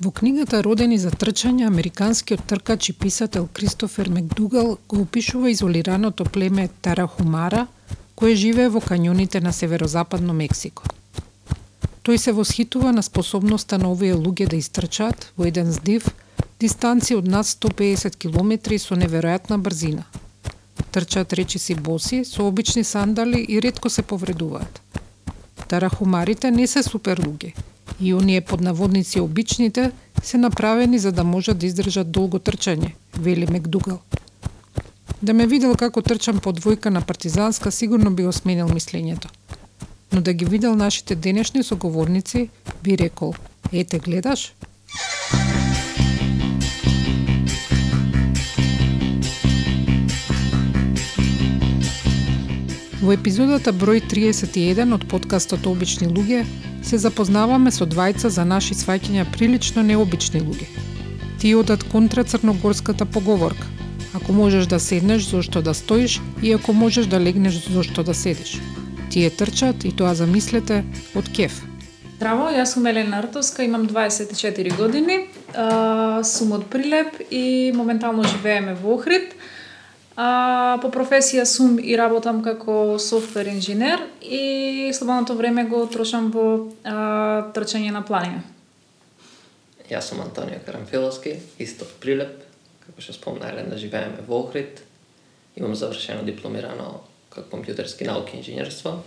Во книгата Родени за трчање, американскиот тркач и писател Кристофер Мекдугал го опишува изолираното племе Тарахумара, кое живее во кањоните на северозападно Мексико. Тој се восхитува на способноста на овие луѓе да истрчаат во еден здив дистанција од над 150 км со неверојатна брзина. Трчаат речиси боси, со обични сандали и ретко се повредуваат. Тарахумарите не се супер луѓе, и оние под наводници обичните се направени за да можат да издржат долго трчање, вели Мекдугал. Да ме видел како трчам по двојка на партизанска, сигурно би го сменил мислењето. Но да ги видел нашите денешни соговорници, би рекол, ете гледаш? Во епизодата број 31 од подкастот Обични луѓе се запознаваме со двајца за наши сваќања прилично необични луѓе. Тие одат контра црногорската поговорка. Ако можеш да седнеш, зошто да стоиш, и ако можеш да легнеш, зошто да седиш. Тие трчат и тоа замислете од кеф. Здраво, јас сум Елена Артовска, имам 24 години, сум од Прилеп и моментално живееме во Охрид. А, по професија сум и работам како софтвер инженер и слободното време го трошам во а, трчање на планина. Јас сум Антонио Карамфиловски, исто од Прилеп, како што спомна Елена, живееме во Охрид. Имам завршено дипломирано како компјутерски науки и инженерство.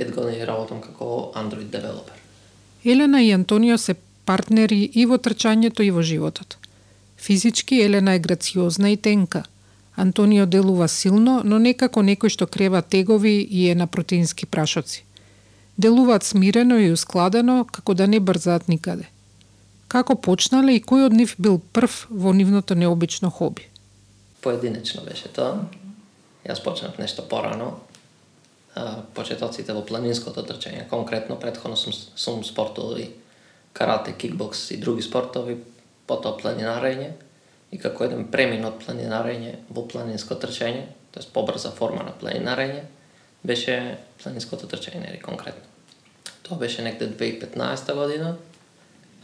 Пет години работам како Android девелопер. Елена и Антонио се партнери и во трчањето и во животот. Физички Елена е грациозна и тенка – Антонио делува силно, но некако некој што крева тегови и е на протеински прашоци. Делуваат смирено и ускладено, како да не брзаат никаде. Како почнале и кој од нив бил прв во нивното необично хоби? Поединечно беше тоа. Јас почнав нешто порано. Почетоците во планинското трчање, конкретно предходно сум, сум спортувал и карате, кикбокс и други спортови, потоа планинарење и како еден премин од планинарење во планинско трчање, тоест побрза форма на планинарење, беше планинското трчање, или конкретно. Тоа беше некде 2015 година,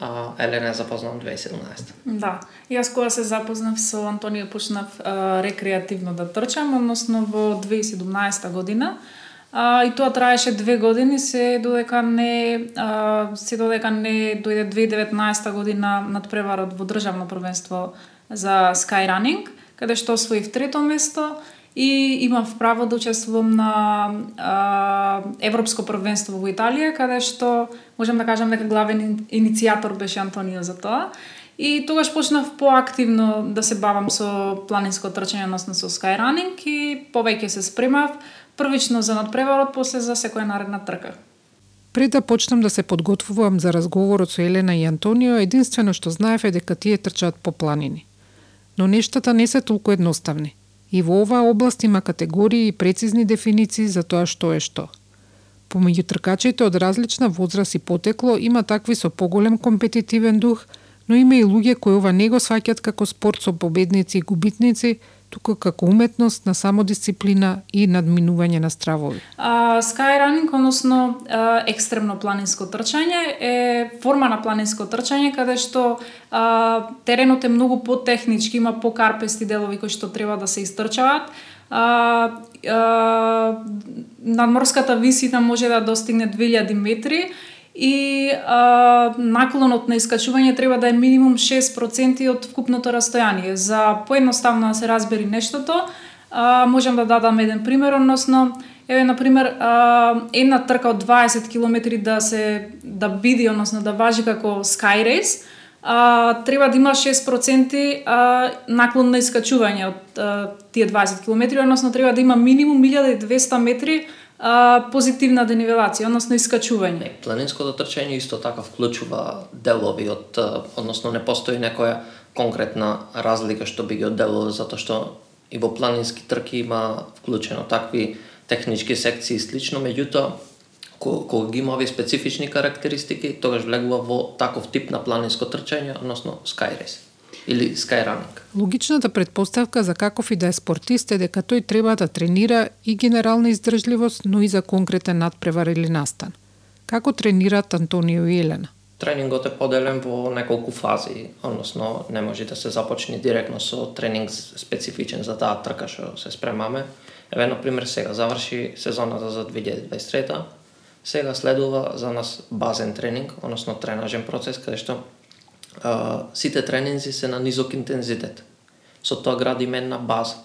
а Елена запознав 2017. Да. Јас кога се запознав со Антонио почнав а, рекреативно да трчам, односно во 2017 година. А, и тоа траеше две години, се додека не а, се додека не дојде 2019 година надпреварот во државно првенство за Skyrunning, каде што освоив трето место и имав право да учествувам на а, Европско првенство во Италија, каде што можам да кажам дека главен иницијатор беше Антонио за тоа. И тогаш почнав поактивно да се бавам со планинско трчање, односно со Skyrunning и повеќе се спремав првично за надпреварот, после за секоја наредна трка. Пред да почнам да се подготвувам за разговорот со Елена и Антонио, единствено што знаев е дека тие трчаат по планини. Но нештата не се толку едноставни. И во оваа област има категории и прецизни дефиниции за тоа што е што. Помеѓу тркачите од различна возраст и потекло има такви со поголем компетитивен дух, но има и луѓе кои ова не го сваќат како спорт со победници и губитници, туку како уметност на самодисциплина и надминување на стравови. А, skyrunning, односно а, екстремно планинско трчање, е форма на планинско трчање каде што а, теренот е многу потехнички, има покарпести делови кои што треба да се истрчаат. А, а, надморската висина може да достигне 2000 метри, и а, наклонот на искачување треба да е минимум 6% од вкупното растојание. За поедноставно да се разбери нештото, а, можам да дадам еден пример, односно, еве на пример, а, една трка од 20 км да се да биде, односно да важи како Sky Race, а, треба да има 6% а, наклон на искачување од а, тие 20 км, односно треба да има минимум 1200 метри а, позитивна денивелација, односно искачување. Планинското трчање исто така вклучува делови од, односно не постои некоја конкретна разлика што би ги одделува затоа што и во планински трки има вклучено такви технички секции и слично, меѓутоа кога ги има овие специфични карактеристики, тогаш влегува во таков тип на планинско трчање, односно Skyrace или Skyrunning. Логичната предпоставка за каков и да е спортист е дека тој треба да тренира и генерална издржливост, но и за конкретен надпревар или настан. Како тренираат Антонио и Елена? тренингот е поделен во неколку фази, односно не може да се започне директно со тренинг специфичен за таа трка што се спремаме. Еве, на пример, сега заврши сезоната за 2023 Сега следува за нас базен тренинг, односно тренажен процес, каде што а, сите тренинзи се на низок интензитет. Со тоа градиме една база.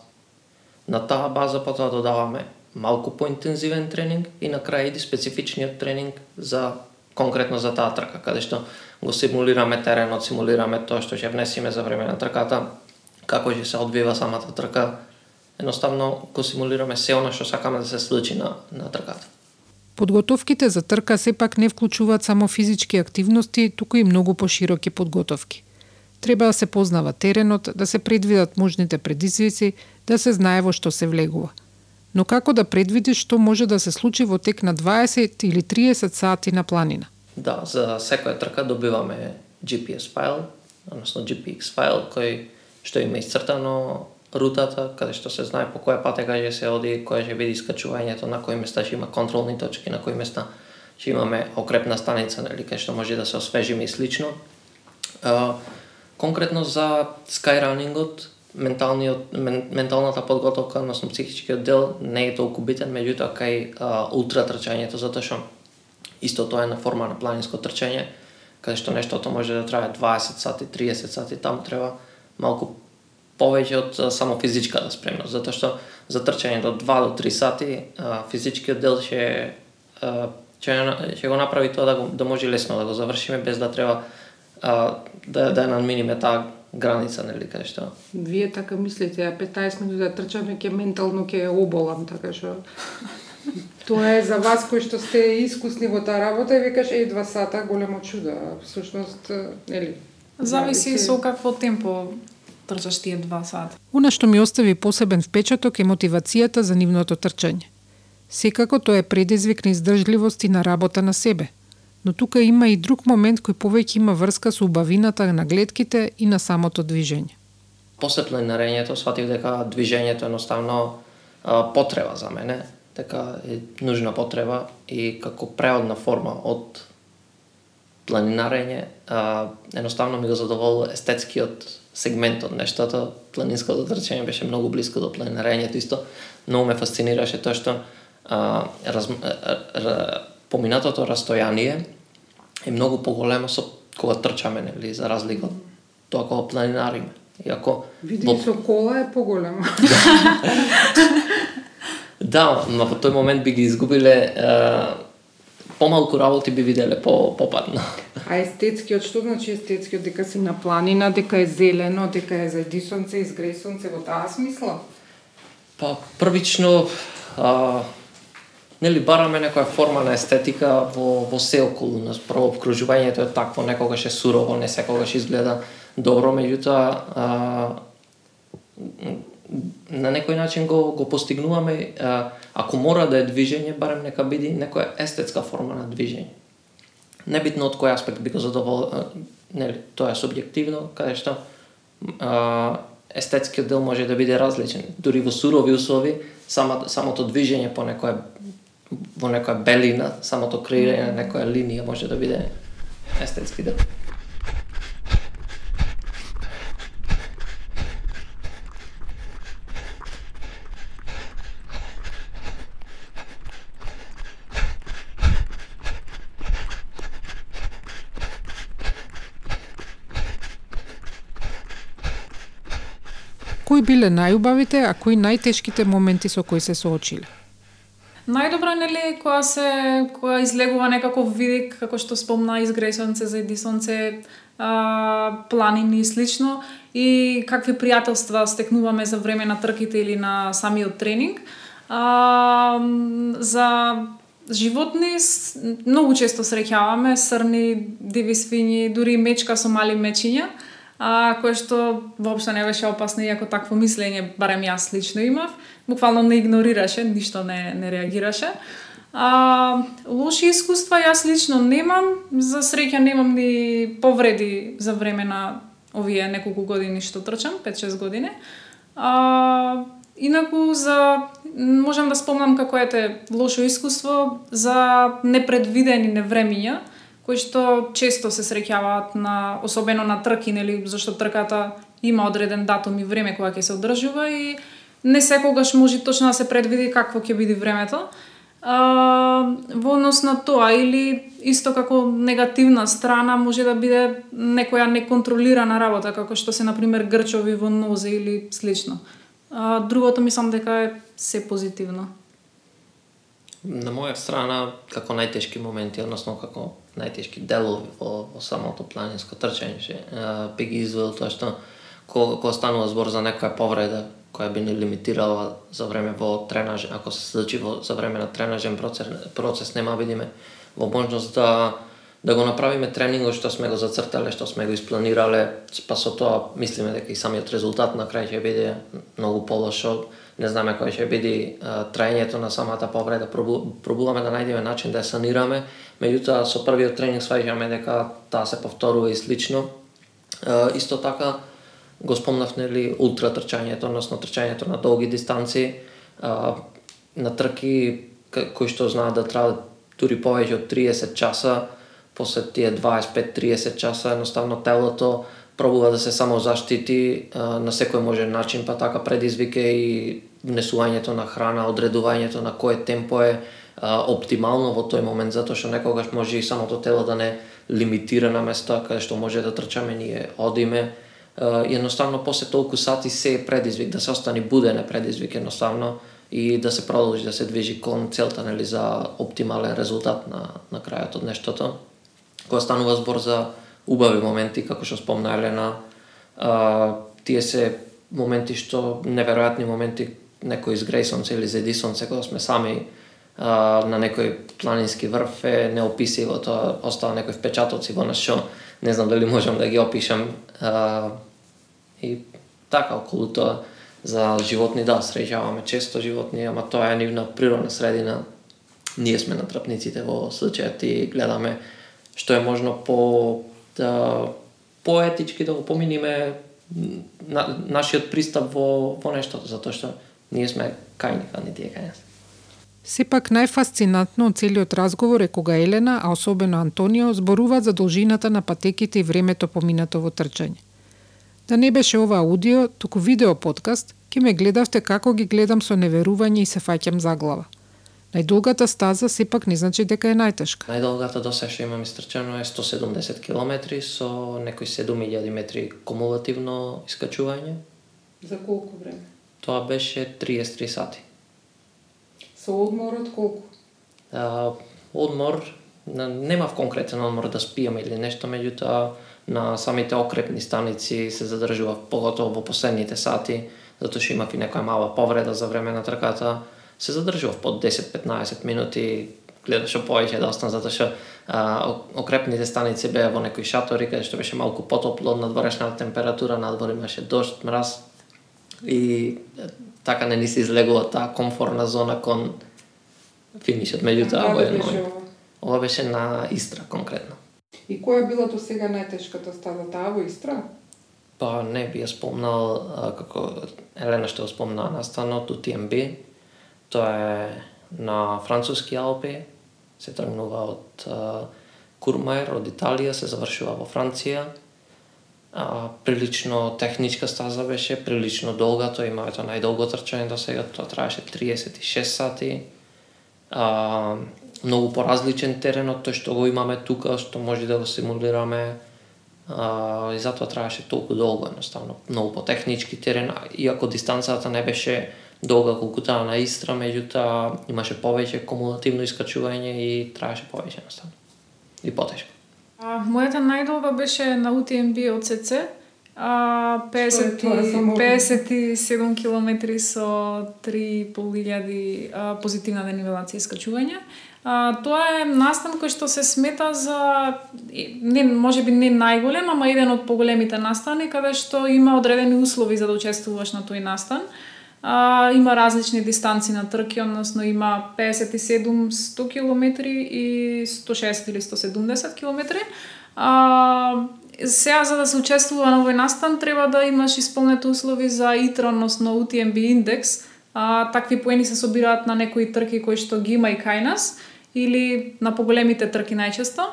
На таа база па потоа додаваме малку поинтензивен тренинг и на крај иди специфичниот тренинг за конкретно за таа трка, каде што го симулираме теренот, симулираме тоа што ќе внесиме за време на трката, како ќе се одвива самата трка. Едноставно го симулираме се она што сакаме да се случи на, на трката. Подготовките за трка сепак не вклучуваат само физички активности, туку и многу пошироки подготовки. Треба да се познава теренот, да се предвидат можните предизвици, да се знае во што се влегува – но како да предвидиш што може да се случи во тек на 20 или 30 сати на планина? Да, за секоја трка добиваме GPS файл, односно GPX файл кој што има исцртано рутата, каде што се знае по која патека ќе се оди, која ќе биде искачувањето, на кои места ќе има контролни точки, на кои места ќе имаме окрепна станица, нели, кај што може да се освежиме и слично. Конкретно за скайранингот, менталниот мен, менталната подготовка, односно психичкиот дел не е толку битен, меѓутоа кај а, ултра трчањето затоа што исто тоа е на форма на планинско трчање, каде што нештото може да трае 20 сати, 30 сати, таму треба малку повеќе од само физичката спремност, затоа што за трчање до 2 до 3 сати физичкиот дел ќе ќе ќе го направи тоа да го да може лесно да го завршиме без да треба а, да да надминиме таа граница, нели, кај што. Вие така мислите, а 15 минути да трчаме ќе ментално ќе оболам, така што Тоа е за вас кои што сте искусни во таа работа и викаш е два сата големо чудо, а всушност нели Зависи со какво темпо трчаш тие два сата. Она што ми остави посебен впечаток е мотивацијата за нивното трчање. Секако тоа е предизвик на издржливост и на работа на себе – но тука има и друг момент кој повеќе има врска со убавината на гледките и на самото движење. После планинарењето сватив дека движењето едноставно а, потреба за мене, дека е нужна потреба и како преодна форма од планинарење, а, едноставно ми го задоволува естетскиот сегмент од нештото. Планинското трчање беше многу близко до планинарењето исто. Многу ме фасцинираше тоа што а, раз, а, а, поминатото растојание е многу поголемо со кога трчаме, нели, за разлика од тоа кога планинариме. Иако Види во... со кола е поголемо. да, но во тој момент би ги изгубиле е, помалку работи би виделе по попадно. А естетскиот што значи естетскиот дека си на планина, дека е зелено, дека е зајди сонце, изгре сонце во таа смисла? Па првично а, нели бараме некоја форма на естетика во во се околу нас. Прво обкружувањето е такво, некогаш е сурово, не секогаш изгледа добро, меѓутоа на некој начин го го постигнуваме а, ако мора да е движење, барем нека биде некоја естетска форма на движење. Небитно од кој аспект би го задовол, нели, тоа е субјективно, каде што а, естетскиот дел може да биде различен. Дури во сурови услови, самото, самото движење по некоја во некоја белина, самото креирање на некоја линија може да биде естетски дел. Кои биле најубавите, а кои најтешките моменти со кои се соочиле? Најдобро нели кога се кога излегува некаков видик како што спомна изгресонце за Едисонце, а, планини и слично и какви пријателства стекнуваме за време на трките или на самиот тренинг. А, за животни многу често среќаваме срни, диви свињи, дури мечка со мали мечиња а, кое што воопшто не беше опасно, иако такво мислење, барем јас лично имав, буквално не игнорираше, ништо не, не реагираше. А, лоши искуства јас лично немам, за среќа немам ни повреди за време на овие неколку години што трчам, 5-6 години. А, инаку за можам да спомнам како ете лошо искуство за непредвидени невремиња кои што често се среќаваат на особено на трки, нели, зашто трката има одреден датум и време кога ќе се одржува и не секогаш може точно да се предвиди какво ќе биде времето. А, во однос на тоа или исто како негативна страна може да биде некоја неконтролирана работа како што се на пример грчови во нозе или слично. А, другото мислам дека е се позитивно. На моја страна, како најтешки моменти, односно како најтешки делови во, во самото планинско трчање, би ги извел тоа што кога, кога станува збор за некоја повреда која би ни лимитирала за време во тренажен, ако се случи во, за време на тренажен процес, процес нема видиме во можност да да го направиме тренингот што сме го зацртале, што сме го испланирале, па со тоа мислиме дека и самиот резултат на крај ќе биде многу полошо. Не знаме кој ќе биде траењето на самата повреда, пробу, пробуваме да најдеме начин да ја санираме, меѓутоа со првиот тренинг сваѓаме дека таа се повторува и слично. Исто така, го спомнав нели ултра трчањето, односно трчањето на долги дистанции, на трки кои што знаат да траат дури повеќе од 30 часа, после тие 25-30 часа едноставно телото пробува да се само заштити на секој можен начин, па така предизвике и внесувањето на храна, одредувањето на кое темпо е оптимално во тој момент, затоа што некогаш може и самото тело да не лимитира на места каде што може да трчаме, ние одиме, едноставно после толку сати се е предизвик, да се остани буден е предизвик едноставно и да се продолжи да се движи кон целта нели за оптимален резултат на на крајот од нештото. Кога станува збор за убави моменти како што спомна Елена, а, тие се моменти што неверојатни моменти некој из Грейсонце или зедисонце, кога да сме сами а, на некој планински врв е неописиво, тоа остава некој впечатоци во нас што не знам дали можам да ги опишам. А, и така, околу тоа, за животни, да, среќаваме често животни, ама тоа е нивна природна средина. Ние сме натрапниците во случајот и гледаме што е можно по да, поетички да го поминиме на, нашиот пристап во, во нештото, затоа што ние сме кајни, а не тие кај нас. Сепак најфасцинантно од целиот разговор е кога Елена, а особено Антонио, зборуваат за должината на патеките и времето поминато во трчање. Да не беше ова аудио, туку видео подкаст, ќе ме гледавте како ги гледам со неверување и се фаќам за глава. Најдолгата стаза сепак не значи дека е најтешка. Најдолгата до се што имам истрчано е 170 км со некои 7000 метри кумулативно искачување. За колку време? Тоа беше 33 сати. Со одморот колку? А, одмор, немав конкретен одмор да спиам или нешто, меѓутоа на самите окрепни станици се задржував поготово во последните сати, затоа што имав и некоја мала повреда за време на трката, се задржував под 10-15 минути, гледаше повеќе да остан затоа што окрепните станици беа во некои шатори каде што беше малку потопло од надворешната температура, надвор имаше дожд, мраз и така не ни се излегува таа комфорна зона кон финишот. Меѓутоа, ова е Ова беше на Истра конкретно. И која била до сега најтешката стада таа во Истра? Па не би ја спомнал како Елена што го спомна настанот UTMB. Тоа е на француски Алпи. Се тргнува од Курмајер, од Италија, се завршува во Франција а, прилично техничка стаза беше, прилично долга, тоа има ето најдолго трчање до сега, тоа траеше 36 сати. А, многу поразличен терен од тој што го имаме тука, што може да го симулираме. А, и затоа траеше толку долго, едноставно. Многу по-технички терен, иако дистанцата не беше долга колку таа на Истра, меѓутоа имаше повеќе кумулативно искачување и траеше повеќе едноставно. И потешко. А, мојата најдолга беше на UTMB од СЦ. А, 50, 57 километри со 3.500 позитивна денивелација искачување. А, тоа е настан кој што се смета за не може би не најголем, ама еден од поголемите настани каде што има одредени услови за да учествуваш на тој настан. А, има различни дистанци на трки, односно има 57 100 км и 160 или 170 км. А, сега за да се учествува на овој настан треба да имаш исполнети услови за ИТР, односно UTMB индекс. А, такви поени се собираат на некои трки кои што ги има и кај нас или на поголемите трки најчесто.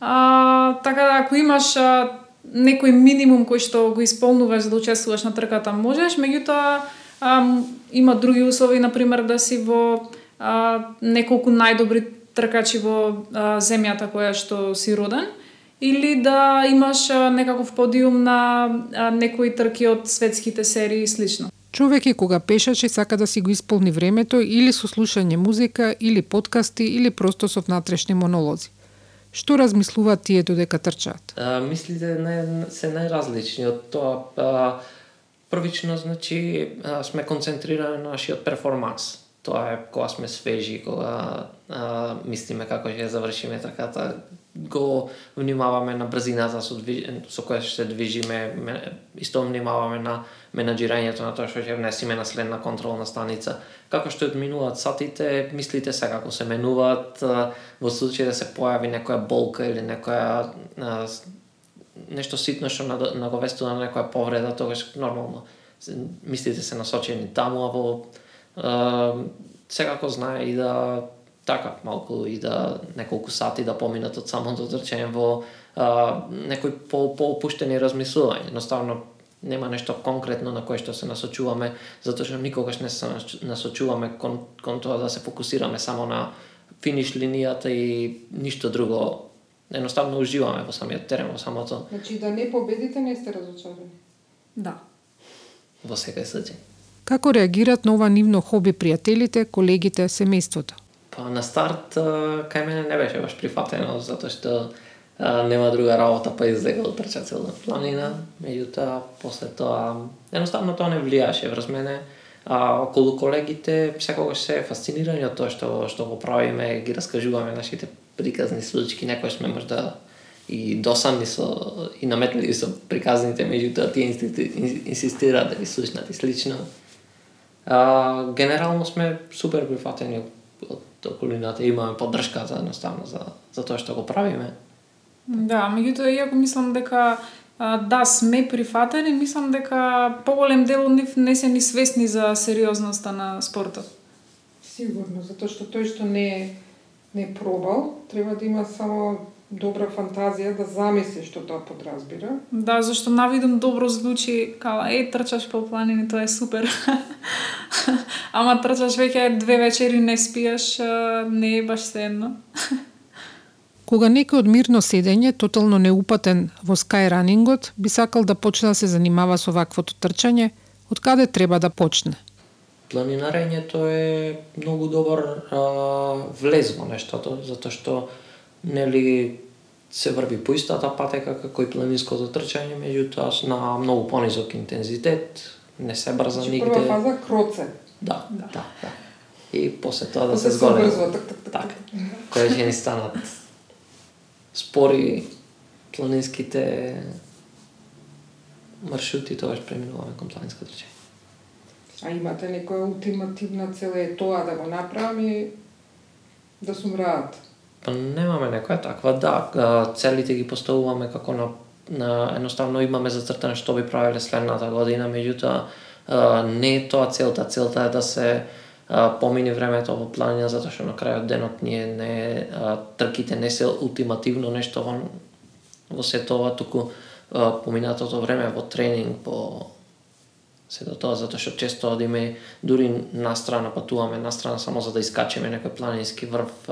А, така да ако имаш а, некој минимум кој што го исполнуваш за да учествуваш на трката, можеш, меѓутоа а, има други услови, на пример да си во а, неколку најдобри тркачи во а, земјата која што си роден или да имаш а, некаков подиум на а, некои трки од светските серии и слично. Човек е кога пешачи сака да си го исполни времето или со слушање музика, или подкасти, или просто со внатрешни монолози. Што размислуваат тие додека трчаат? А, мислите не, се најразлични од тоа. А, првично, значи, сме концентрирани на нашиот перформанс. Тоа е кога сме свежи, кога а, мислиме како ќе завршиме трката, го внимаваме на брзината со, со која ќе се движиме, исто внимаваме на менаџирањето на тоа што ќе внесиме на следна контролна станица. Како што одминуваат сатите, мислите се како се менуваат, во случај да се појави некоја болка или некоја нешто ситно што наговестува на некоја повреда, тогаш нормално мислите се насочени таму, а во секако знае и да така малку и да неколку сати да поминат од самото трчање во е, некој по поопуштени размислување. Едноставно нема нешто конкретно на кое што се насочуваме, затоа што никогаш не се насочуваме кон, кон тоа да се фокусираме само на финиш линијата и ништо друго. Едноставно уживаме во самиот терен, во самото. Значи да не победите не сте разочарани. Да. Во секој случај. Како реагираат на ова нивно хоби пријателите, колегите, семејството? Па на старт кај мене не беше баш прифатено затоа што а, нема друга работа па излега да трча цела планина. Меѓутоа после тоа едноставно тоа не влијаше врз мене. А околу колегите секогаш се фасцинирани од тоа што што го правиме, ги раскажуваме нашите приказни случаи, некој сме можда и досадни со и наметливи со приказните, меѓутоа тие инсистираат да ги слушнат и слично. А, генерално сме супер прифатени од околината имаме поддршка за едноставно за за тоа што го правиме. Да, меѓутоа иако мислам дека а, да сме прифатени, мислам дека поголем дел од нив не се ни свесни за сериозноста на спортот. Сигурно, затоа што тој што не не пробал, треба да има само добра фантазија да замисли што тоа подразбира. Да, зашто навидом добро звучи као е трчаш по планини, тоа е супер. Ама трчаш веќе две вечери не спиеш, не е баш едно. Кога некој од мирно седење, тотално неупатен во скайранингот, би сакал да почне да се занимава со ваквото трчање, од каде треба да почне? Планинарењето е многу добар а, влез во нештото, затоа што нели се врви по истата патека како и планинското трчање, меѓутоа на многу понизок интензитет, не се брза значи, нигде. Прва фаза кроце. Да, да, да. да. И после тоа да после се згоне. Брзо, так, так, так, така. Која ќе ни станат спори планинските маршрути, тогаш преминуваме кон планинско трчање. А имате некоја ултимативна цел е тоа да го направам и да сумраат? Па немаме некоја таква, да, целите ги поставуваме како на, на едноставно имаме зацртано што би правеле следната година, меѓутоа не е тоа целта, целта е да се помине времето во планина затоа што на крајот денот ние не трките не се ултимативно нешто во во се тоа туку поминатото време во тренинг по се до тоа затоа што често одиме дури на страна патуваме на страна само за да искачиме некој планински врв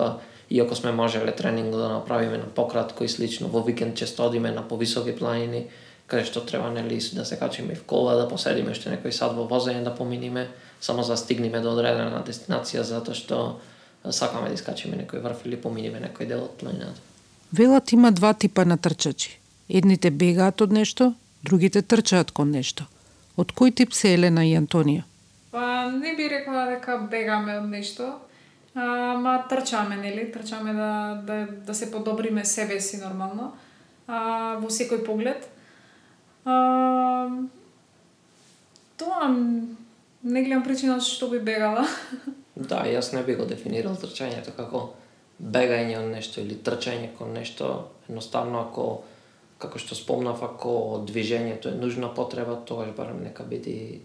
иако сме можеле тренинг да направиме на пократко и слично, во викенд често одиме на повисоки планини, каде што треба нели да се качиме в кола, да поседиме уште некој сад во возење да поминиме, само за да стигнеме до одредена дестинација затоа што сакаме да искачиме некој врв или поминиме некој дел од планината. Велат има два типа на трчачи. Едните бегаат од нешто, другите трчаат кон нешто. Од кој тип се Елена и Антонија? Па не би рекла дека бегаме од нешто, ма трчаме, нели? Трчаме да, да, да се подобриме себе си нормално, а, во секој поглед. А, тоа не гледам причина што би бегала. Да, јас не би го дефинирал трчањето како бегање од нешто или трчање кон нешто. Едноставно ако како што спомнав, ако движењето е нужна потреба, тогаш барем нека биде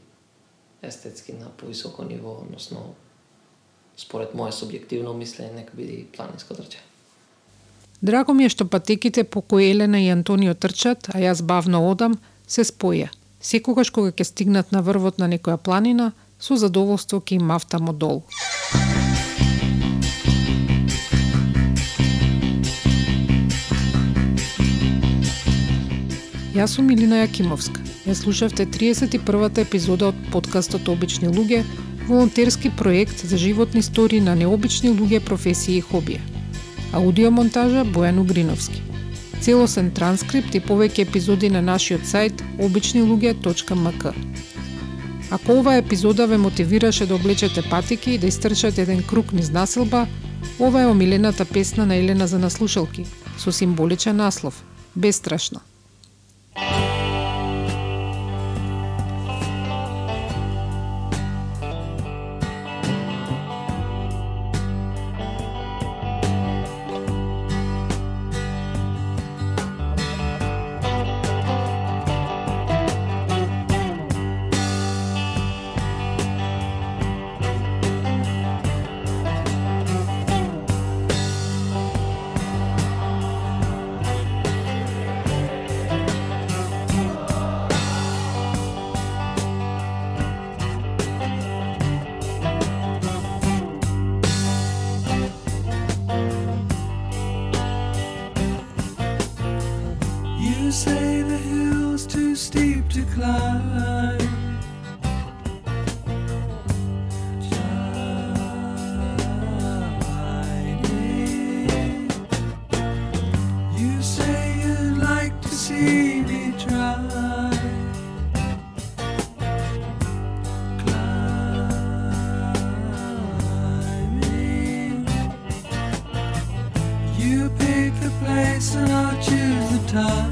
естетски на повисоко ниво, односно според моје субјективно мислење, нека биде планинско трчање. Драго ми е што патеките по кои Елена и Антонио трчат, а јас бавно одам, се споја. Секогаш кога ќе стигнат на врвот на некоја планина, со задоволство ќе им мафтам одолу. Јас сум Илина Јакимовска. Ја слушавте 31-та епизода од подкастот Обични луѓе, волонтерски проект за животни истории на необични луѓе, професии и хобија. Аудиомонтажа Бојан Угриновски. Целосен транскрипт и повеќе епизоди на нашиот сајт обичнилуѓе.мк. Ако оваа епизода ве мотивираше да облечете патики и да истрчате еден круг низ населба, ова е омилената песна на Елена за наслушалки, со символичен наслов – Бестрашна. Time.